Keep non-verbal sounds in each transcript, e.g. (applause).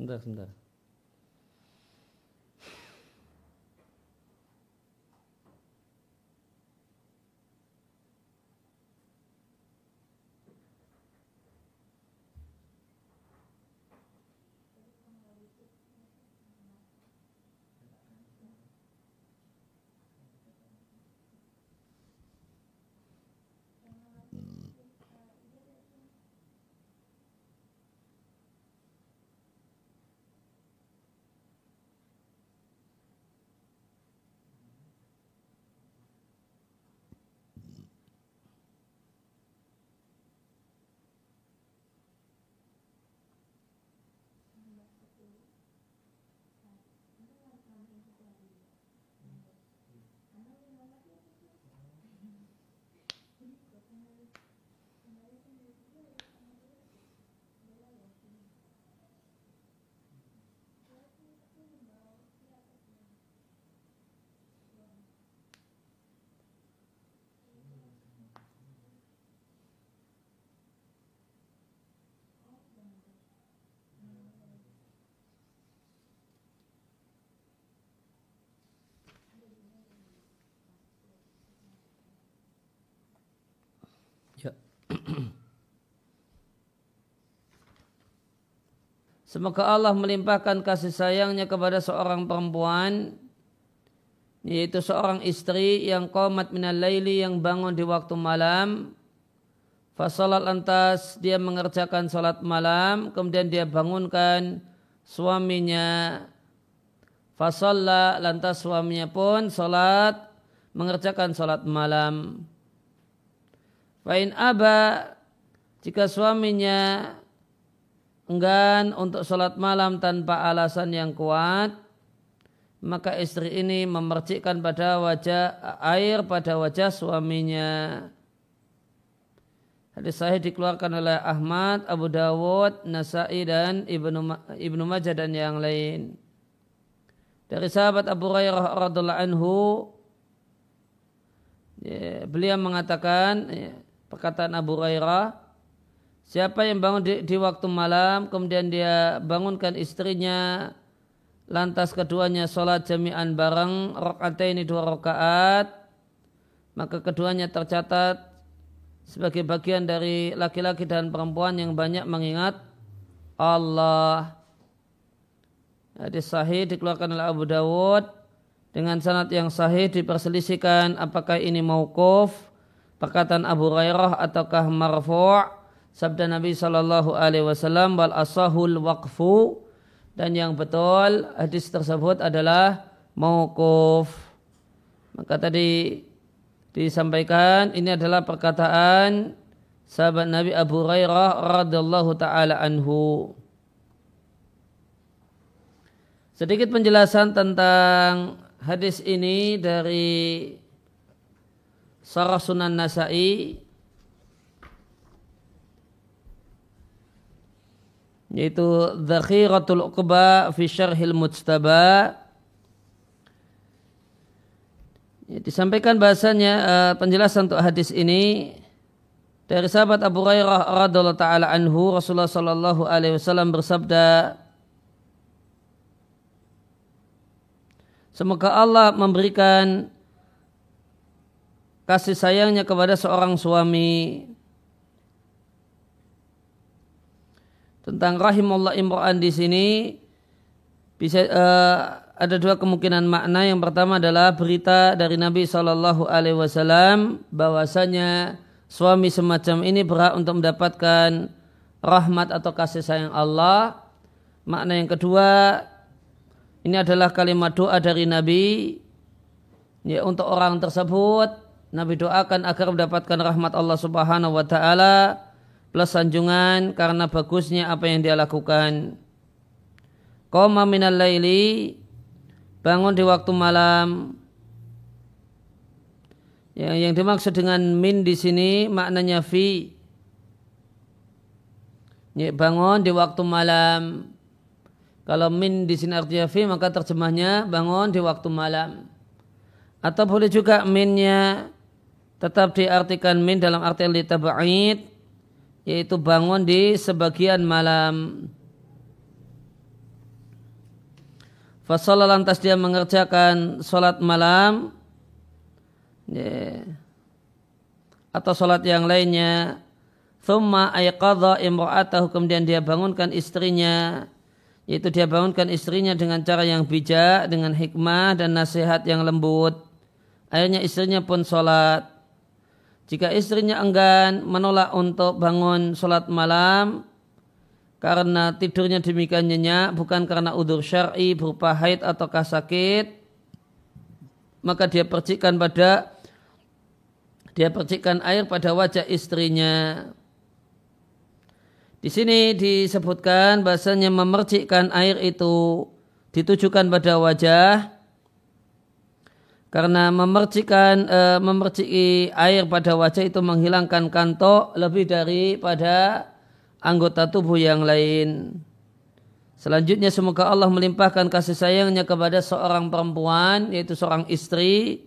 सुंदर सुंदर। Semoga Allah melimpahkan kasih sayangnya kepada seorang perempuan yaitu seorang istri yang komat minal laili yang bangun di waktu malam. Fasalat lantas dia mengerjakan salat malam kemudian dia bangunkan suaminya. Fasalla lantas suaminya pun salat mengerjakan salat malam. Fa'in aba jika suaminya enggan untuk sholat malam tanpa alasan yang kuat, maka istri ini memercikkan pada wajah air pada wajah suaminya. Hadis sahih dikeluarkan oleh Ahmad, Abu Dawud, Nasai dan Ibnu Ibnu Majah dan yang lain. Dari sahabat Abu Hurairah radhiallahu anhu, ya, beliau mengatakan, ya, perkataan Abu Hurairah siapa yang bangun di, di waktu malam kemudian dia bangunkan istrinya lantas keduanya sholat jami'an bareng ini dua rakaat maka keduanya tercatat sebagai bagian dari laki-laki dan perempuan yang banyak mengingat Allah. Hadis sahih dikeluarkan oleh Abu Dawud. Dengan sanad yang sahih diperselisihkan apakah ini mauquf perkataan Abu Hurairah ataukah marfu' sabda Nabi sallallahu alaihi wasallam wal asahul waqfu. Dan yang betul hadis tersebut adalah mauquf. Maka tadi disampaikan ini adalah perkataan sahabat Nabi Abu Hurairah radhiyallahu taala anhu. Sedikit penjelasan tentang hadis ini dari Sarah Sunan Nasai yaitu Zakhiratul Uqba fi Syarhil Mujtaba. Ya, disampaikan bahasanya uh, penjelasan untuk hadis ini dari sahabat Abu Hurairah radhiallahu taala anhu Rasulullah sallallahu alaihi wasallam bersabda Semoga Allah memberikan kasih sayangnya kepada seorang suami tentang rahimullah imra'an di sini bisa uh, ada dua kemungkinan makna. Yang pertama adalah berita dari Nabi Shallallahu Alaihi Wasallam bahwasanya suami semacam ini berhak untuk mendapatkan rahmat atau kasih sayang Allah. Makna yang kedua ini adalah kalimat doa dari Nabi. Ya untuk orang tersebut Nabi doakan agar mendapatkan rahmat Allah Subhanahu wa taala plus sanjungan karena bagusnya apa yang dia lakukan. Qoma minal laili bangun di waktu malam. Yang, yang dimaksud dengan min di sini maknanya fi. Ya, bangun di waktu malam. Kalau min di sini artinya fi maka terjemahnya bangun di waktu malam. Atau boleh juga minnya tetap diartikan min dalam arti li tab'id yaitu bangun di sebagian malam. Fasolah lantas dia mengerjakan sholat malam yeah. atau sholat yang lainnya. Thumma ayqadha imra'atahu kemudian dia bangunkan istrinya yaitu dia bangunkan istrinya dengan cara yang bijak, dengan hikmah dan nasihat yang lembut. Akhirnya istrinya pun sholat. Jika istrinya enggan menolak untuk bangun sholat malam, karena tidurnya demikian nyenyak bukan karena udur syar'i berupa haid ataukah sakit maka dia percikkan pada dia percikkan air pada wajah istrinya. Di sini disebutkan bahasanya memercikkan air itu ditujukan pada wajah karena memercikan e, memerciki air pada wajah itu menghilangkan kantok lebih daripada anggota tubuh yang lain. Selanjutnya semoga Allah melimpahkan kasih sayangnya kepada seorang perempuan yaitu seorang istri.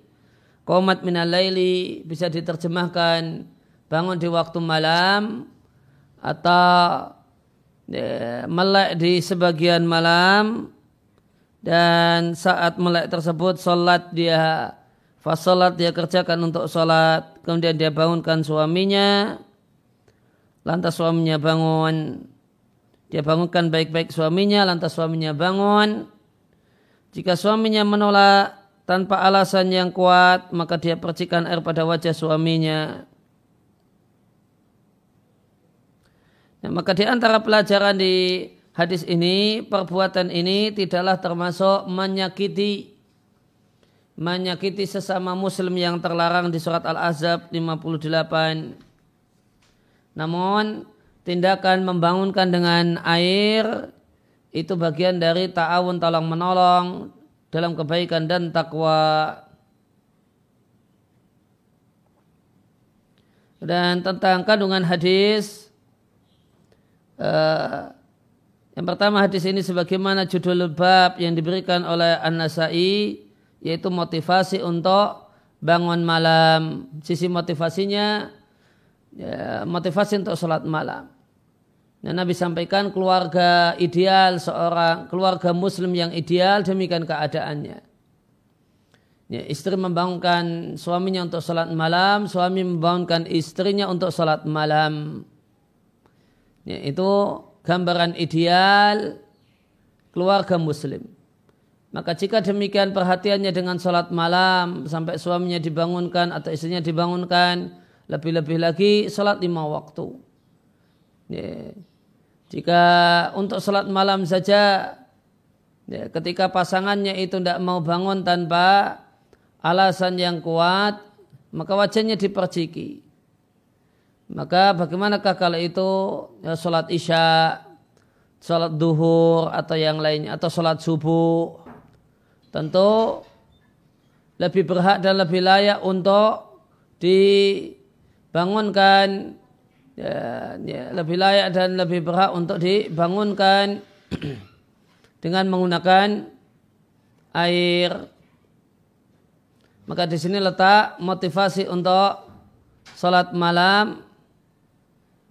Qomat minal laili bisa diterjemahkan bangun di waktu malam atau ya, melek di sebagian malam dan saat melek tersebut solat dia fasolat dia kerjakan untuk solat kemudian dia bangunkan suaminya. Lantas suaminya bangun. Dia bangunkan baik-baik suaminya lantas suaminya bangun. Jika suaminya menolak tanpa alasan yang kuat maka dia percikan air pada wajah suaminya. Nah, maka di antara pelajaran di hadis ini perbuatan ini tidaklah termasuk menyakiti menyakiti sesama muslim yang terlarang di surat Al-Azab 58 namun tindakan membangunkan dengan air itu bagian dari ta'awun tolong menolong dalam kebaikan dan takwa. Dan tentang kandungan hadis, uh, yang pertama hadis ini sebagaimana judul bab yang diberikan oleh An-Nasai, yaitu motivasi untuk bangun malam. Sisi motivasinya ya, motivasi untuk sholat malam. Dan Nabi sampaikan keluarga ideal seorang keluarga muslim yang ideal demikian keadaannya. Ya, istri membangunkan suaminya untuk sholat malam, suami membangunkan istrinya untuk sholat malam. Ya, itu gambaran ideal keluarga muslim. Maka jika demikian perhatiannya dengan sholat malam sampai suaminya dibangunkan atau istrinya dibangunkan, lebih-lebih lagi salat lima waktu. Ya. Jika untuk salat malam saja, ya, ketika pasangannya itu tidak mau bangun tanpa alasan yang kuat, maka wajahnya diperciki. Maka bagaimanakah kalau itu ya, sholat isya, sholat duhur atau yang lainnya, atau sholat subuh. Tentu lebih berhak dan lebih layak untuk di bangunkan ya, ya, lebih layak dan lebih berhak untuk dibangunkan (clears throat) dengan menggunakan air. Maka di sini letak motivasi untuk sholat malam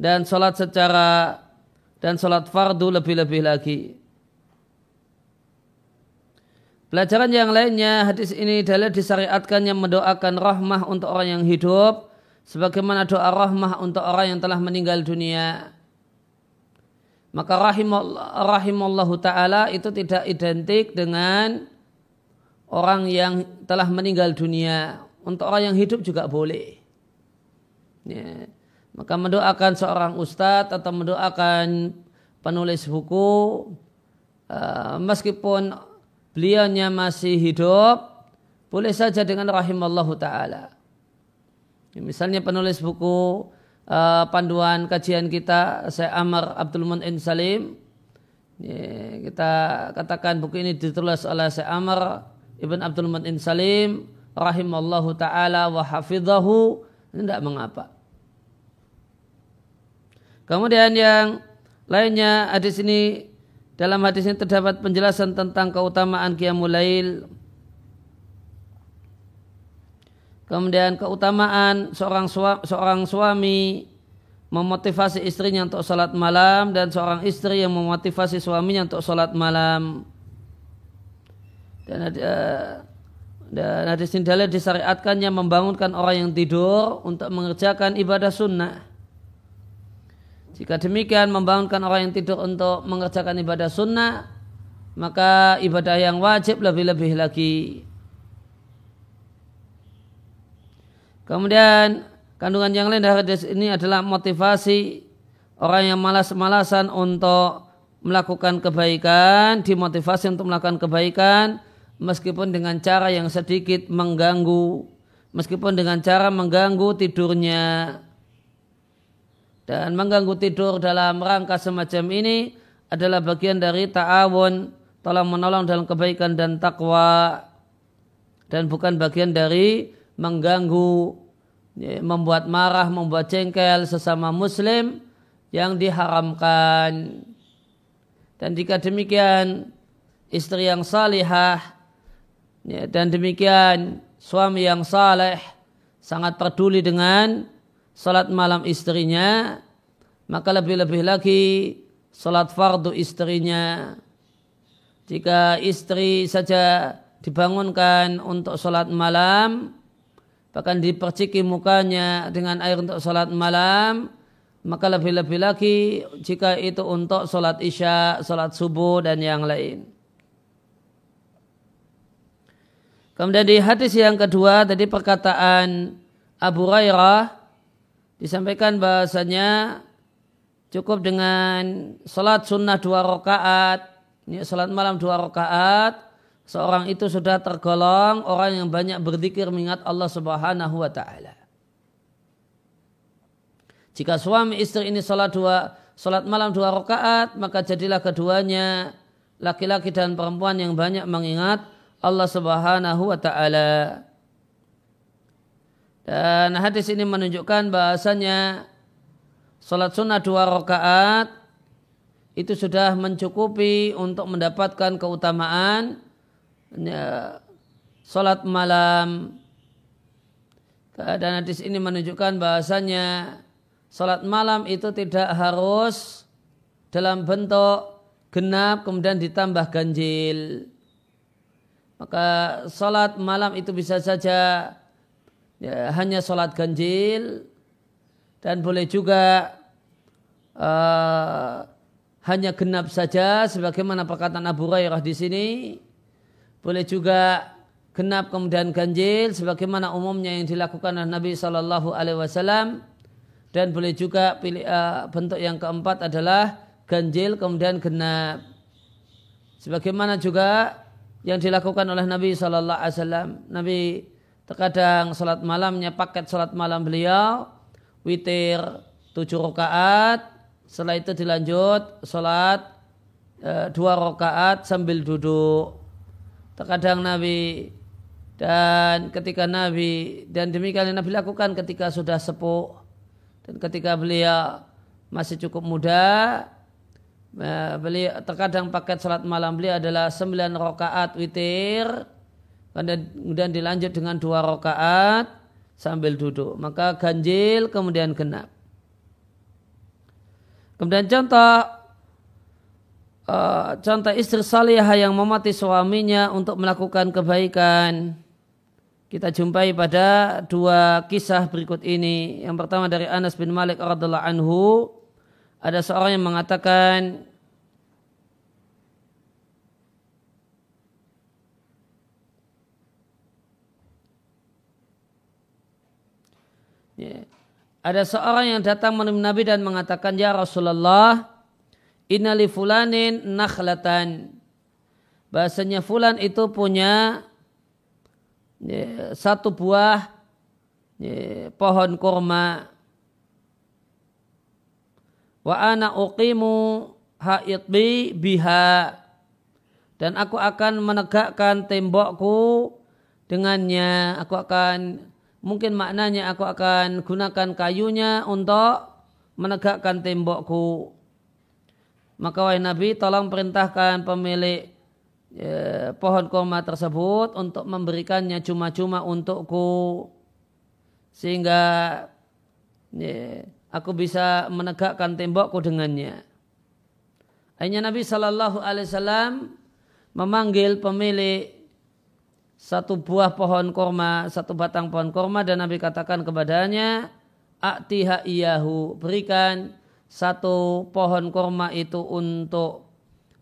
dan sholat secara dan sholat fardu lebih-lebih lagi. Pelajaran yang lainnya hadis ini dalil disyariatkan yang mendoakan rahmah untuk orang yang hidup sebagaimana doa rahmah untuk orang yang telah meninggal dunia maka rahimallahu taala itu tidak identik dengan orang yang telah meninggal dunia untuk orang yang hidup juga boleh ya. Maka mendoakan seorang ustadz atau mendoakan penulis buku uh, meskipun beliaunya masih hidup boleh saja dengan rahimallahu taala Misalnya penulis buku uh, panduan kajian kita, saya Amar Abdul Mu'in Salim. Kita katakan buku ini ditulis oleh saya Amar Ibn Abdul Mu'in Salim rahimallahu taala wa ini tidak mengapa. Kemudian yang lainnya hadis ini dalam hadis ini terdapat penjelasan tentang keutamaan qiyamul lail Kemudian keutamaan seorang suami, seorang suami memotivasi istrinya untuk sholat malam dan seorang istri yang memotivasi suaminya untuk sholat malam. Dan ada dan hadis ini dalil disyariatkannya membangunkan orang yang tidur untuk mengerjakan ibadah sunnah. Jika demikian membangunkan orang yang tidur untuk mengerjakan ibadah sunnah, maka ibadah yang wajib lebih-lebih lagi. Kemudian kandungan yang lain dari hadis ini adalah motivasi orang yang malas-malasan untuk melakukan kebaikan, dimotivasi untuk melakukan kebaikan, meskipun dengan cara yang sedikit mengganggu, meskipun dengan cara mengganggu tidurnya. Dan mengganggu tidur dalam rangka semacam ini adalah bagian dari ta'awun, tolong menolong dalam kebaikan dan takwa. Dan bukan bagian dari mengganggu, ya, membuat marah, membuat jengkel sesama muslim yang diharamkan. Dan jika demikian, istri yang salihah Ya, dan demikian suami yang saleh sangat peduli dengan salat malam istrinya, maka lebih-lebih lagi salat fardu istrinya. Jika istri saja dibangunkan untuk salat malam, bahkan diperciki mukanya dengan air untuk salat malam, maka lebih-lebih lagi jika itu untuk salat isya, salat subuh dan yang lain. Kemudian di hadis yang kedua tadi perkataan Abu Hurairah disampaikan bahasanya cukup dengan salat sunnah dua rakaat, ini salat malam dua rakaat, seorang itu sudah tergolong orang yang banyak berzikir mengingat Allah Subhanahu wa taala. Jika suami istri ini salat dua salat malam dua rakaat, maka jadilah keduanya laki-laki dan perempuan yang banyak mengingat Allah Subhanahu wa taala. Dan hadis ini menunjukkan bahasanya salat sunnah dua rakaat itu sudah mencukupi untuk mendapatkan keutamaan ya, salat malam. Dan hadis ini menunjukkan bahasanya salat malam itu tidak harus dalam bentuk genap kemudian ditambah ganjil. Maka sholat malam itu bisa saja ya, hanya sholat ganjil dan boleh juga uh, hanya genap saja sebagaimana perkataan Abu Hurairah di sini. Boleh juga genap kemudian ganjil sebagaimana umumnya yang dilakukan oleh Nabi Shallallahu Alaihi Wasallam dan boleh juga pilih uh, bentuk yang keempat adalah ganjil kemudian genap. Sebagaimana juga yang dilakukan oleh Nabi Shallallahu Alaihi Wasallam. Nabi terkadang sholat malamnya paket sholat malam beliau witir tujuh rakaat. Setelah itu dilanjut sholat e, dua rakaat sambil duduk. Terkadang Nabi dan ketika Nabi dan demikian yang Nabi lakukan ketika sudah sepuh dan ketika beliau masih cukup muda Eh, beliau terkadang paket salat malam beliau adalah 9 rakaat witir kemudian dilanjut dengan dua rakaat sambil duduk. Maka ganjil kemudian genap. Kemudian contoh uh, contoh istri salihah yang memati suaminya untuk melakukan kebaikan. Kita jumpai pada dua kisah berikut ini. Yang pertama dari Anas bin Malik radhiallahu anhu. Ada seorang yang mengatakan ya, ada seorang yang datang menemui Nabi dan mengatakan ya Rasulullah innali fulanin nakhlatan. Bahasanya fulan itu punya ya, satu buah ya, pohon kurma. Wa ana uqimu haidbi biha. Dan aku akan menegakkan tembokku dengannya. Aku akan mungkin maknanya aku akan gunakan kayunya untuk menegakkan tembokku maka wahai Nabi tolong perintahkan pemilik ya, pohon kurma tersebut untuk memberikannya cuma-cuma untukku sehingga ya, aku bisa menegakkan tembokku dengannya. Akhirnya Nabi Shallallahu Alaihi Wasallam memanggil pemilik satu buah pohon korma, satu batang pohon korma dan Nabi katakan kepadanya, Aktiha iyahu, berikan satu pohon korma itu untuk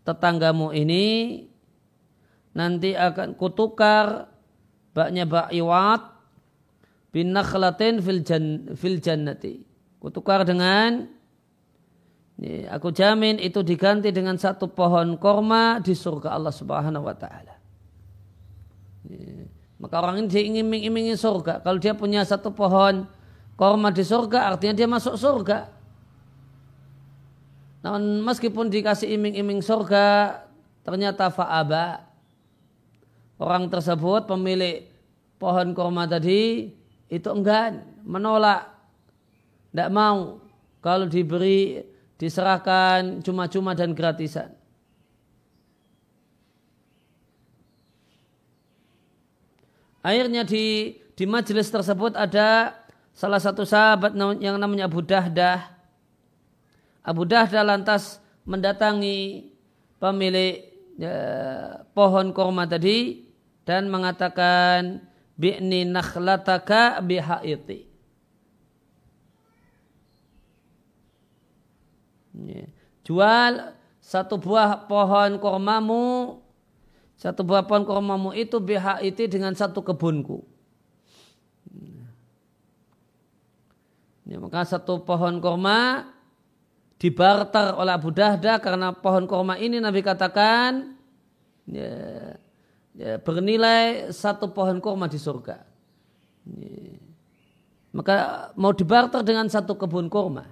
tetanggamu ini, nanti akan kutukar baknya ba'iwat bin nakhlatin fil, jan, fil jannati. Kutukar dengan aku jamin itu diganti dengan satu pohon korma di surga Allah Subhanahu wa taala. Maka orang ini dia ingin iming surga. Kalau dia punya satu pohon korma di surga, artinya dia masuk surga. Namun meskipun dikasih iming-iming surga, ternyata fa'aba. Orang tersebut pemilik pohon korma tadi itu enggan, menolak. Tidak mau kalau diberi, diserahkan cuma-cuma dan gratisan. Akhirnya di di majelis tersebut ada salah satu sahabat yang namanya Abu Dahdah. Abu Dahdah lantas mendatangi pemilik ya, pohon korma tadi dan mengatakan bi'ni nakhlataka bihaiti. Ya. Jual satu buah pohon kormamu satu buah pohon kurmamu itu BHIT dengan satu kebunku. Ya, maka satu pohon kurma dibarter oleh Abu Dahda karena pohon kurma ini Nabi katakan ya, ya, bernilai satu pohon kurma di surga. Ya. Maka mau dibarter dengan satu kebun kurma.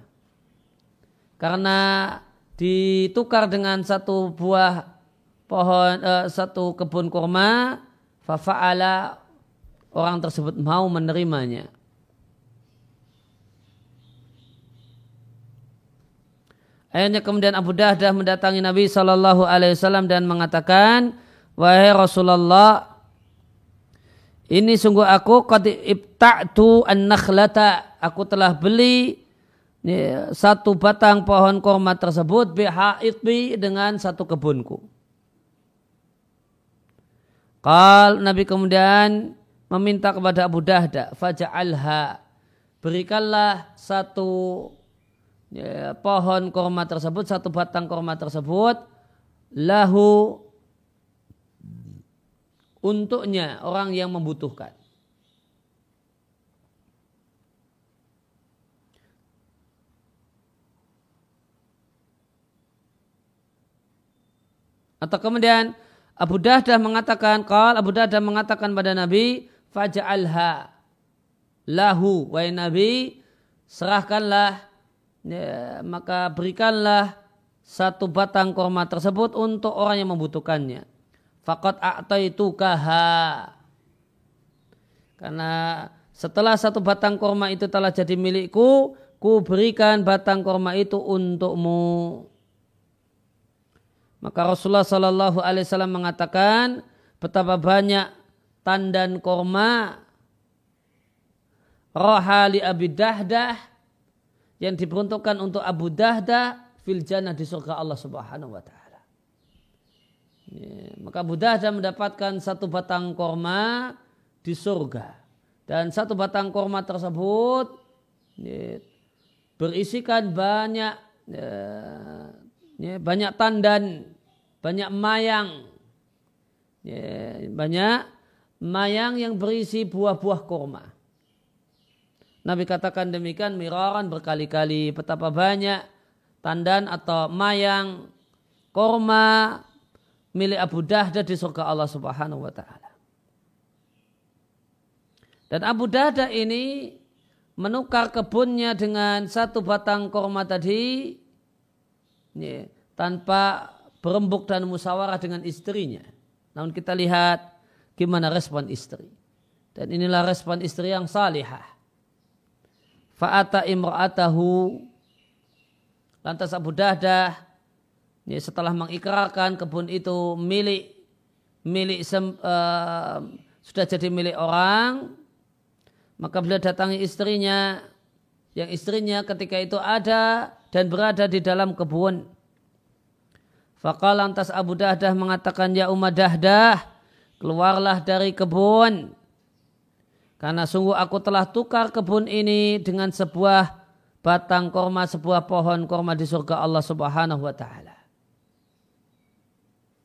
Karena ditukar dengan satu buah pohon uh, satu kebun kurma fafa'ala orang tersebut mau menerimanya Akhirnya kemudian Abu Dahdah mendatangi Nabi Shallallahu Alaihi Wasallam dan mengatakan, wahai Rasulullah, ini sungguh aku qad ibta'tu an-nakhlata. Aku telah beli ya, satu batang pohon kurma tersebut bihaitbi dengan satu kebunku. Kal Nabi kemudian meminta kepada Abu Dahda, faja'alha, berikanlah satu ya, pohon korma tersebut, satu batang korma tersebut, lahu untuknya orang yang membutuhkan. Atau kemudian Abu Dahdah mengatakan, kal Abu Dahdah mengatakan pada Nabi, faja'alha lahu wa Nabi serahkanlah ya, maka berikanlah satu batang korma tersebut untuk orang yang membutuhkannya. Fakat kaha. Karena setelah satu batang korma itu telah jadi milikku, ku berikan batang korma itu untukmu. Maka Rasulullah Shallallahu Alaihi Wasallam mengatakan betapa banyak tandan korma rohali Abi Dahdah yang diperuntukkan untuk Abu Dahdah fil jannah di surga Allah Subhanahu wa taala. Ya, maka Abu Dahdah mendapatkan satu batang korma di surga dan satu batang korma tersebut ya, berisikan banyak ya, ya, banyak tandan, banyak mayang, ya, banyak mayang yang berisi buah-buah kurma. Nabi katakan demikian miraran berkali-kali betapa banyak tandan atau mayang kurma milik Abu Dahda di surga Allah Subhanahu wa taala. Dan Abu Dahda ini menukar kebunnya dengan satu batang kurma tadi ya, tanpa berembuk dan musyawarah dengan istrinya. Namun kita lihat gimana respon istri. Dan inilah respon istri yang salihah. Fa'ata imra'atahu lantas Abu Dahdah ya, setelah mengikrarkan kebun itu milik milik sem, uh, sudah jadi milik orang maka beliau datangi istrinya yang istrinya ketika itu ada dan berada di dalam kebun. Fakal lantas Abu Dahdah mengatakan ya Umar Dahdah keluarlah dari kebun karena sungguh aku telah tukar kebun ini dengan sebuah batang korma, sebuah pohon korma di surga Allah subhanahu wa ta'ala.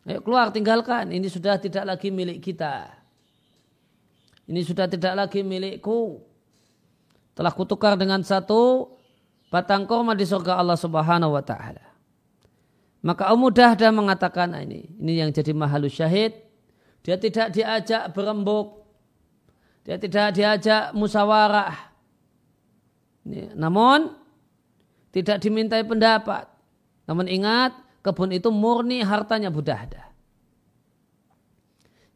Ayo keluar tinggalkan, ini sudah tidak lagi milik kita. Ini sudah tidak lagi milikku. Telah kutukar dengan satu batang korma di surga Allah subhanahu wa ta'ala. Maka Ummu Dahdah mengatakan nah ini, ini yang jadi mahalus syahid. Dia tidak diajak berembuk, dia tidak diajak musyawarah. Namun tidak dimintai pendapat. Namun ingat kebun itu murni hartanya Budahda.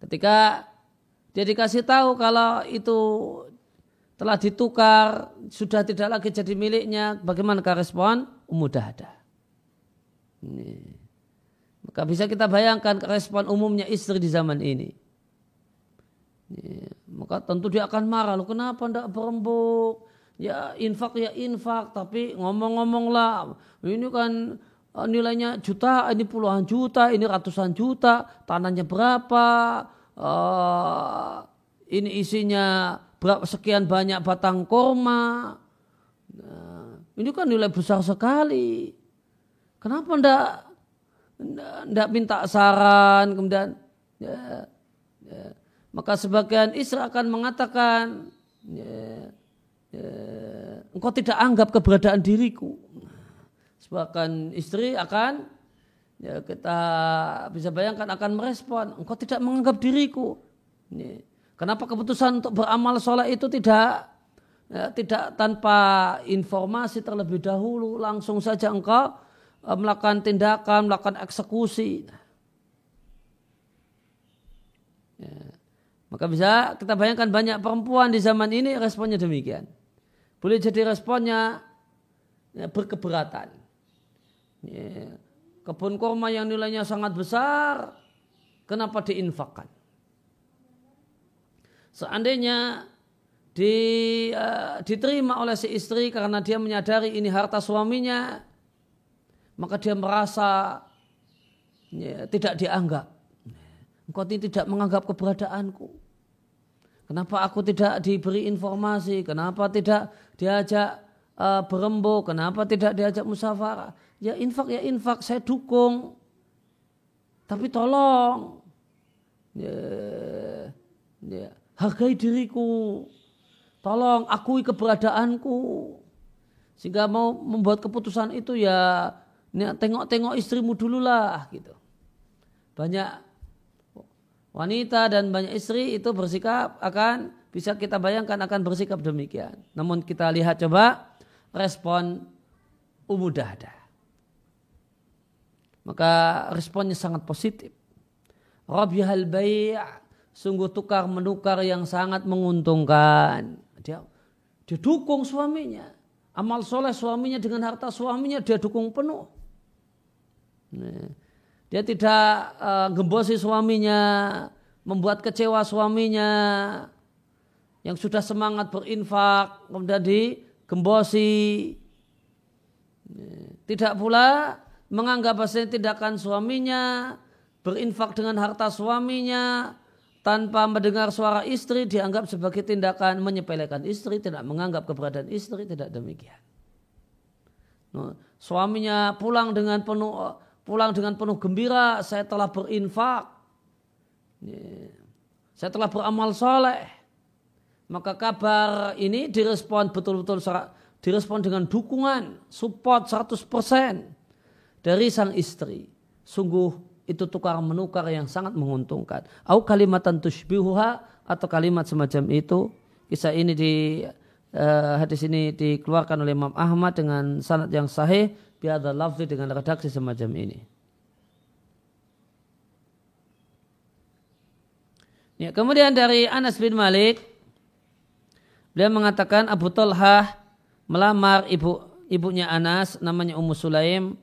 Ketika dia dikasih tahu kalau itu telah ditukar, sudah tidak lagi jadi miliknya, bagaimana respon? Umudahda. Maka bisa kita bayangkan respon umumnya istri di zaman ini. Maka tentu dia akan marah. Loh, kenapa tidak berembuk? Ya infak ya infak. Tapi ngomong-ngomong lah. Ini kan eh, nilainya juta, ini puluhan juta, ini ratusan juta. Tanahnya berapa? Uh, ini isinya berapa sekian banyak batang korma. Nah, ini kan nilai besar sekali. Kenapa ndak ndak minta saran kemudian ya, ya, maka sebagian istri akan mengatakan, ya, ya, engkau tidak anggap keberadaan diriku. Sebagian istri akan, ya kita bisa bayangkan akan merespon, engkau tidak menganggap diriku. Ya. Kenapa keputusan untuk beramal sholat itu tidak ya, tidak tanpa informasi terlebih dahulu, langsung saja engkau eh, melakukan tindakan, melakukan eksekusi. Ya. Maka bisa kita bayangkan banyak perempuan di zaman ini responnya demikian. Boleh jadi responnya ya, berkeberatan. Ya, kebun kurma yang nilainya sangat besar, kenapa diinfakkan? Seandainya di, uh, diterima oleh si istri karena dia menyadari ini harta suaminya, maka dia merasa ya, tidak dianggap Engkau tidak menganggap keberadaanku. Kenapa aku tidak diberi informasi? Kenapa tidak diajak uh, berembuk? Kenapa tidak diajak musyawarah? Ya infak ya infak, saya dukung. Tapi tolong, hargai diriku. Tolong akui keberadaanku. Sehingga mau membuat keputusan itu ya tengok-tengok istrimu dulu lah gitu. Banyak wanita dan banyak istri itu bersikap akan bisa kita bayangkan akan bersikap demikian. Namun kita lihat coba respon Ummu Dahda. Maka responnya sangat positif. Rabihal bai' sungguh tukar menukar yang sangat menguntungkan. Dia, dia dukung suaminya. Amal soleh suaminya dengan harta suaminya dia dukung penuh. Dia tidak uh, gembosi suaminya, membuat kecewa suaminya yang sudah semangat berinfak kemudian digembosi. Tidak pula menganggap bahasa tindakan suaminya berinfak dengan harta suaminya tanpa mendengar suara istri dianggap sebagai tindakan menyepelekan istri, tidak menganggap keberadaan istri, tidak demikian. suaminya pulang dengan penuh pulang dengan penuh gembira, saya telah berinfak, saya telah beramal soleh. Maka kabar ini direspon betul-betul direspon dengan dukungan, support 100% dari sang istri. Sungguh itu tukar menukar yang sangat menguntungkan. Au kalimatan tushbihuha atau kalimat semacam itu. Kisah ini di uh, hadis ini dikeluarkan oleh Imam Ahmad dengan sanad yang sahih biadha lafzi dengan redaksi semacam ini. Ya, kemudian dari Anas bin Malik, beliau mengatakan Abu Talhah melamar ibu ibunya Anas, namanya Ummu Sulaim.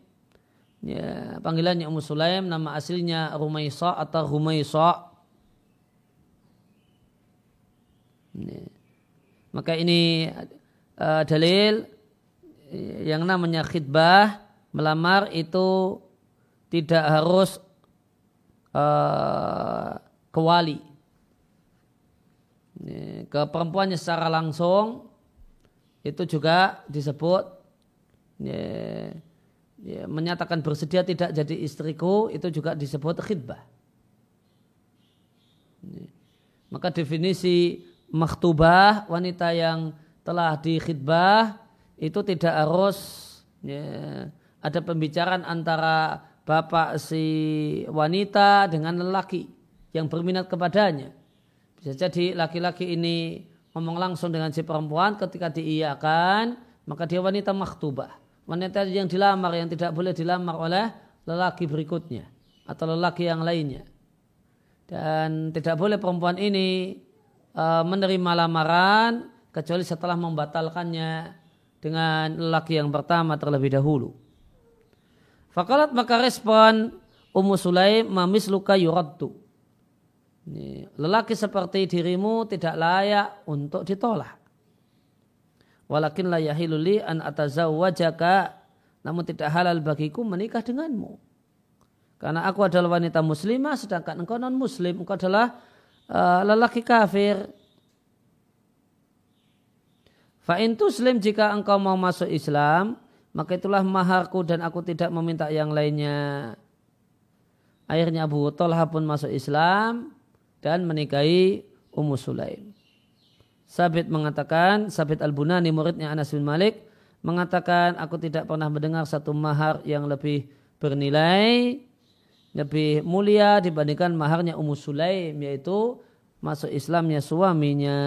Ya, panggilannya Ummu Sulaim, nama aslinya Rumaisa atau Rumaisa. Ya. Maka ini uh, dalil yang namanya khidbah melamar itu tidak harus uh, ke wali ke perempuannya secara langsung itu juga disebut ya, ya, menyatakan bersedia tidak jadi istriku itu juga disebut khidbah. Maka definisi makhtubah wanita yang telah dikhidbah itu tidak harus ya, ada pembicaraan antara bapak si wanita dengan lelaki yang berminat kepadanya. Bisa jadi laki-laki ini ngomong langsung dengan si perempuan ketika diiyakan maka dia wanita makhtubah. Wanita yang dilamar yang tidak boleh dilamar oleh lelaki berikutnya atau lelaki yang lainnya. Dan tidak boleh perempuan ini uh, menerima lamaran kecuali setelah membatalkannya dengan lelaki yang pertama terlebih dahulu. Fakalat maka respon Ummu Sulaim mamis luka yuraddu. Lelaki seperti dirimu tidak layak untuk ditolak. Walakin la yahiluli an atazawwajaka namun tidak halal bagiku menikah denganmu. Karena aku adalah wanita muslimah sedangkan engkau non muslim, engkau adalah uh, lelaki kafir. Fa tuslim jika engkau mau masuk Islam, maka itulah maharku dan aku tidak meminta yang lainnya. Akhirnya Abu Talha pun masuk Islam dan menikahi Ummu Sulaim. Sabit mengatakan, Sabit Al-Bunani muridnya Anas bin Malik mengatakan aku tidak pernah mendengar satu mahar yang lebih bernilai lebih mulia dibandingkan maharnya Ummu Sulaim yaitu masuk Islamnya suaminya.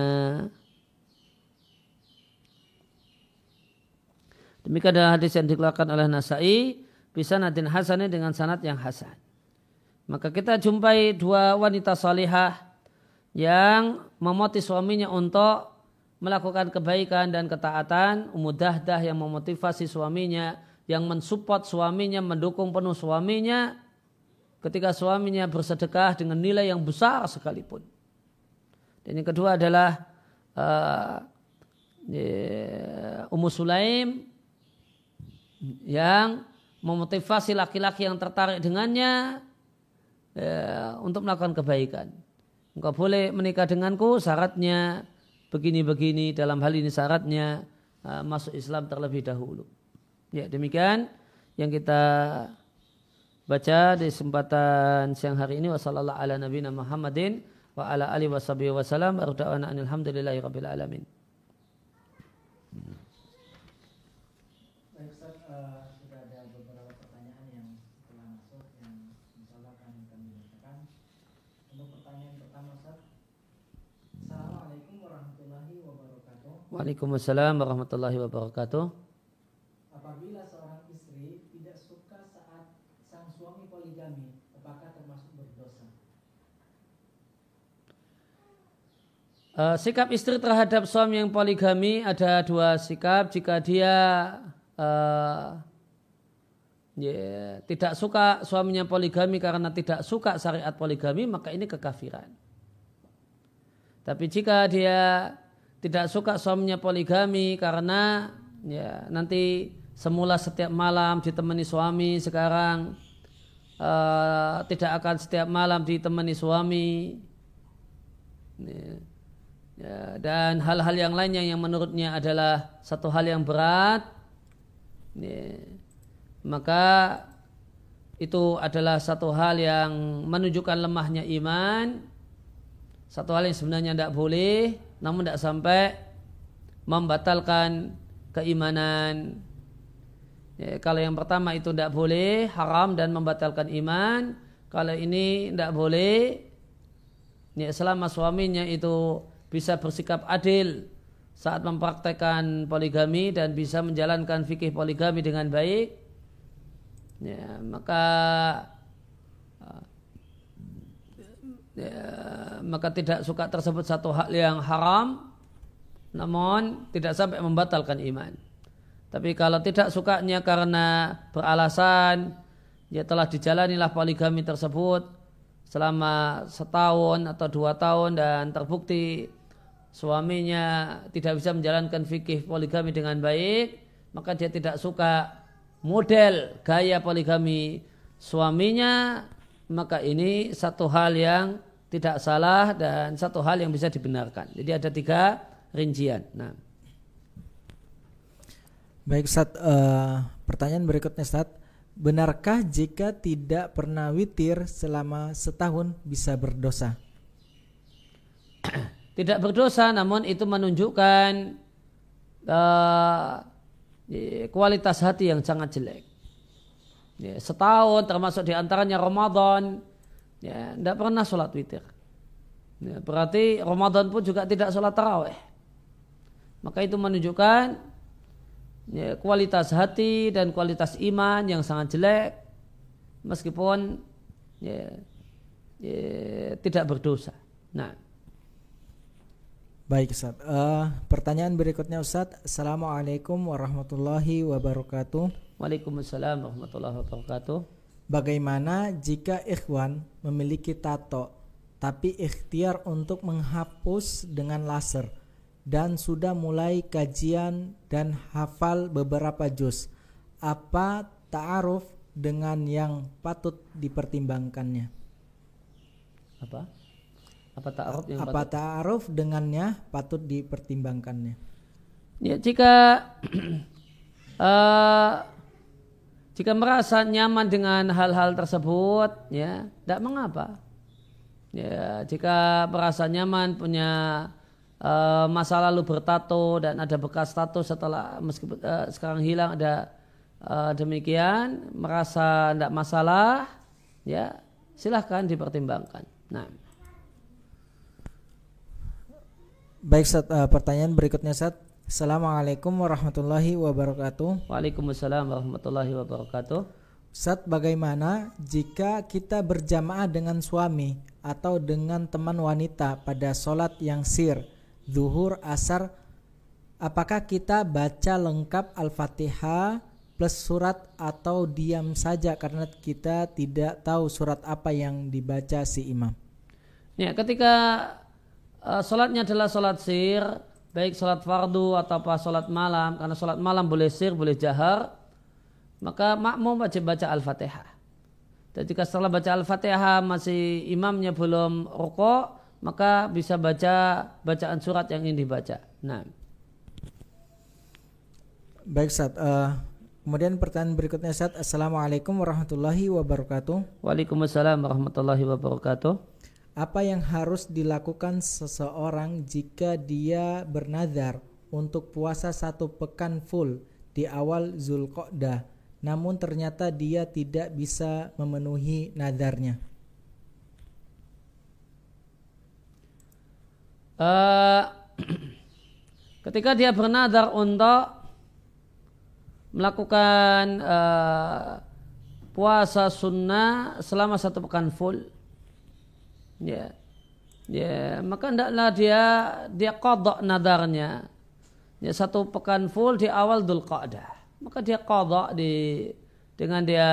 Demikian adalah hadis yang dikeluarkan oleh Nasai bisa nadin hasannya dengan sanat yang hasan. Maka kita jumpai dua wanita salihah yang memotivasi suaminya untuk melakukan kebaikan dan ketaatan. Ummu Dahdah yang memotivasi suaminya, yang mensupport suaminya, mendukung penuh suaminya ketika suaminya bersedekah dengan nilai yang besar sekalipun. Dan yang kedua adalah uh, Ummu Sulaim yang memotivasi laki-laki yang tertarik dengannya uh, untuk melakukan kebaikan. Engkau boleh menikah denganku syaratnya begini-begini dalam hal ini syaratnya uh, masuk Islam terlebih dahulu. Ya demikian yang kita baca di kesempatan siang hari ini wasallallahu ala nabiyina Muhammadin wa ala alihi wasallam alamin. Baik Ustaz, uh, sudah ada beberapa pertanyaan yang telah masuk yang insyaallah akan kami bacakan. Untuk pertanyaan pertama Ustaz. Assalamualaikum warahmatullahi wabarakatuh. Waalaikumsalam warahmatullahi wabarakatuh. Uh, sikap istri terhadap suami yang poligami ada dua sikap. Jika dia uh, yeah, tidak suka suaminya poligami karena tidak suka syariat poligami, maka ini kekafiran. Tapi jika dia tidak suka suaminya poligami karena ya nanti semula setiap malam ditemani suami, sekarang uh, tidak akan setiap malam ditemani suami. Ya dan hal-hal yang lainnya yang menurutnya adalah satu hal yang berat. Ya, maka itu adalah satu hal yang menunjukkan lemahnya iman. Satu hal yang sebenarnya tidak boleh namun tidak sampai membatalkan keimanan. Ya, kalau yang pertama itu tidak boleh haram dan membatalkan iman. Kalau ini tidak boleh ya, selama suaminya itu bisa bersikap adil saat mempraktekkan poligami dan bisa menjalankan fikih poligami dengan baik ya, maka ya, maka tidak suka tersebut satu hal yang haram namun tidak sampai membatalkan iman. Tapi kalau tidak sukanya karena beralasan ya telah dijalanilah poligami tersebut selama setahun atau dua tahun dan terbukti suaminya tidak bisa menjalankan fikih poligami dengan baik, maka dia tidak suka model gaya poligami suaminya, maka ini satu hal yang tidak salah dan satu hal yang bisa dibenarkan. Jadi ada tiga rincian. Nah. Baik, Ustaz. Uh, pertanyaan berikutnya, Ustaz. Benarkah jika tidak pernah witir selama setahun bisa berdosa? (clears throat) tidak berdosa, namun itu menunjukkan uh, kualitas hati yang sangat jelek. Ya, setahun termasuk di antaranya Ramadan, ya, tidak pernah sholat witir. Ya, berarti Ramadan pun juga tidak sholat taraweh. Maka itu menunjukkan ya, kualitas hati dan kualitas iman yang sangat jelek, meskipun ya, ya, tidak berdosa. Nah. Baik Ustaz. Uh, pertanyaan berikutnya Ustaz. Assalamualaikum warahmatullahi wabarakatuh. Waalaikumsalam warahmatullahi wabarakatuh. Bagaimana jika ikhwan memiliki tato tapi ikhtiar untuk menghapus dengan laser dan sudah mulai kajian dan hafal beberapa juz. Apa ta'aruf dengan yang patut dipertimbangkannya? Apa? Apa ta'aruf yang Apa patut? ta'aruf dengannya patut dipertimbangkannya? Ya, jika uh, (clears throat) jika merasa nyaman dengan hal-hal tersebut, ya, tidak mengapa. Ya, jika merasa nyaman punya uh, masa lalu bertato dan ada bekas tato setelah meskipun uh, sekarang hilang ada uh, demikian, merasa tidak masalah, ya, silahkan dipertimbangkan. Nah. Baik, Sat, uh, pertanyaan berikutnya, Sat. Assalamualaikum warahmatullahi wabarakatuh. Waalaikumsalam warahmatullahi wabarakatuh. Sat, bagaimana jika kita berjamaah dengan suami atau dengan teman wanita pada sholat yang sir, zuhur, asar, apakah kita baca lengkap Al-Fatihah plus surat atau diam saja karena kita tidak tahu surat apa yang dibaca si imam? Ya, ketika uh, sholatnya adalah sholat sir, baik sholat fardu atau apa sholat malam, karena sholat malam boleh sir, boleh jahar, maka makmum wajib baca Al-Fatihah. Dan jika setelah baca Al-Fatihah masih imamnya belum rokok, maka bisa baca bacaan surat yang ingin dibaca. Nah. Baik Ustaz, uh, kemudian pertanyaan berikutnya Ustaz. Assalamualaikum warahmatullahi wabarakatuh. Waalaikumsalam warahmatullahi wabarakatuh apa yang harus dilakukan seseorang jika dia bernazar untuk puasa satu pekan full di awal Zulqa'dah namun ternyata dia tidak bisa memenuhi nadarnya uh, (clears throat) ketika dia bernadar untuk melakukan uh, puasa sunnah selama satu pekan full ya. Ya maka hendaklah dia dia kodok nadarnya. Ya satu pekan full di awal Dhul Qa'dah maka dia kodok di dengan dia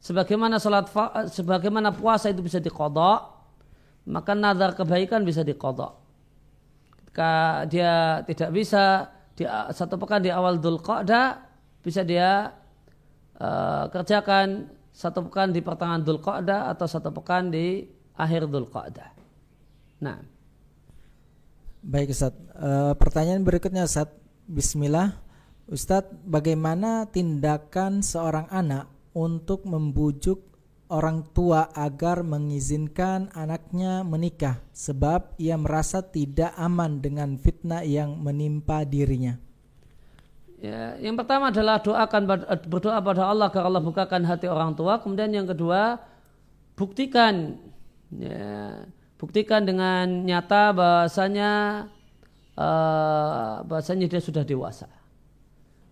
sebagaimana salat sebagaimana puasa itu bisa dikodok maka nadar kebaikan bisa dikodok. Ketika dia tidak bisa di satu pekan di awal Dhul Qa'dah bisa dia uh, kerjakan satu pekan di pertengahan Dhul Qa'dah atau satu pekan di akhir Qa'dah. Nah. Baik Ustaz. E, pertanyaan berikutnya Ustaz. Bismillah. Ustadz, bagaimana tindakan seorang anak untuk membujuk orang tua agar mengizinkan anaknya menikah sebab ia merasa tidak aman dengan fitnah yang menimpa dirinya? Ya, yang pertama adalah doakan berdoa pada Allah agar Allah bukakan hati orang tua. Kemudian yang kedua, buktikan ya, buktikan dengan nyata bahasanya uh, bahasanya dia sudah dewasa.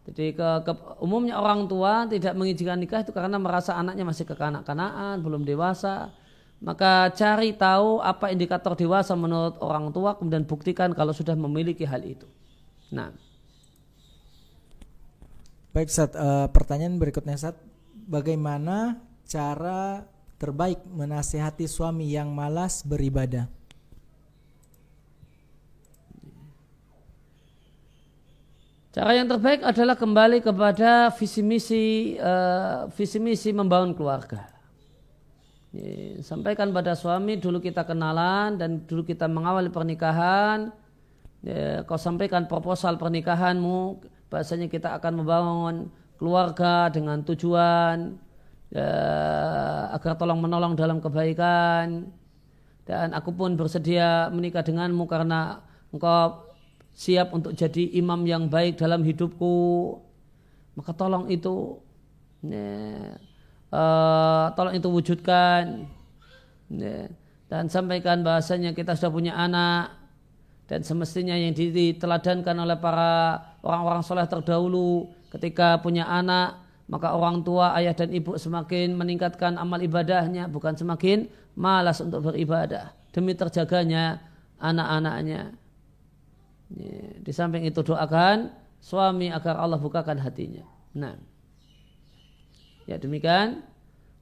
Jadi ke, ke, umumnya orang tua tidak mengizinkan nikah itu karena merasa anaknya masih kekanak-kanakan, belum dewasa. Maka cari tahu apa indikator dewasa menurut orang tua, kemudian buktikan kalau sudah memiliki hal itu. Nah. Baik, Sat, uh, pertanyaan berikutnya, Sat. Bagaimana cara terbaik menasihati suami yang malas beribadah? Cara yang terbaik adalah kembali kepada visi misi uh, visi misi membangun keluarga. Sampaikan pada suami dulu kita kenalan dan dulu kita mengawali pernikahan. Ya, kau sampaikan proposal pernikahanmu, bahasanya kita akan membangun keluarga dengan tujuan ya, agar tolong menolong dalam kebaikan. Dan aku pun bersedia menikah denganmu karena engkau siap untuk jadi imam yang baik dalam hidupku. Maka tolong itu ya, uh, tolong itu wujudkan ya. dan sampaikan bahasanya kita sudah punya anak dan semestinya yang diteladankan oleh para orang-orang soleh terdahulu ketika punya anak maka orang tua ayah dan ibu semakin meningkatkan amal ibadahnya bukan semakin malas untuk beribadah demi terjaganya anak-anaknya ya. di samping itu doakan suami agar Allah bukakan hatinya nah Ya demikian.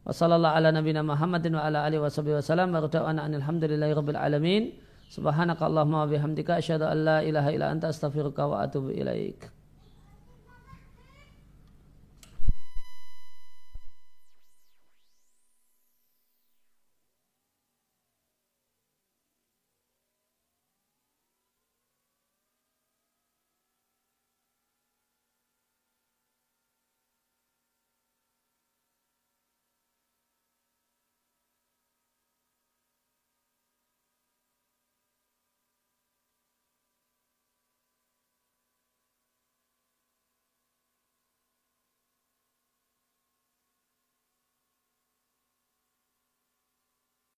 Wassalamualaikum ala nabiyina Muhammadin wa ala alihi wasallam wa da'wana alhamdulillahi rabbil alamin. Subhanakallahumma wa bihamdika asyhadu an la ilaha illa anta astaghfiruka wa atubu ilaik.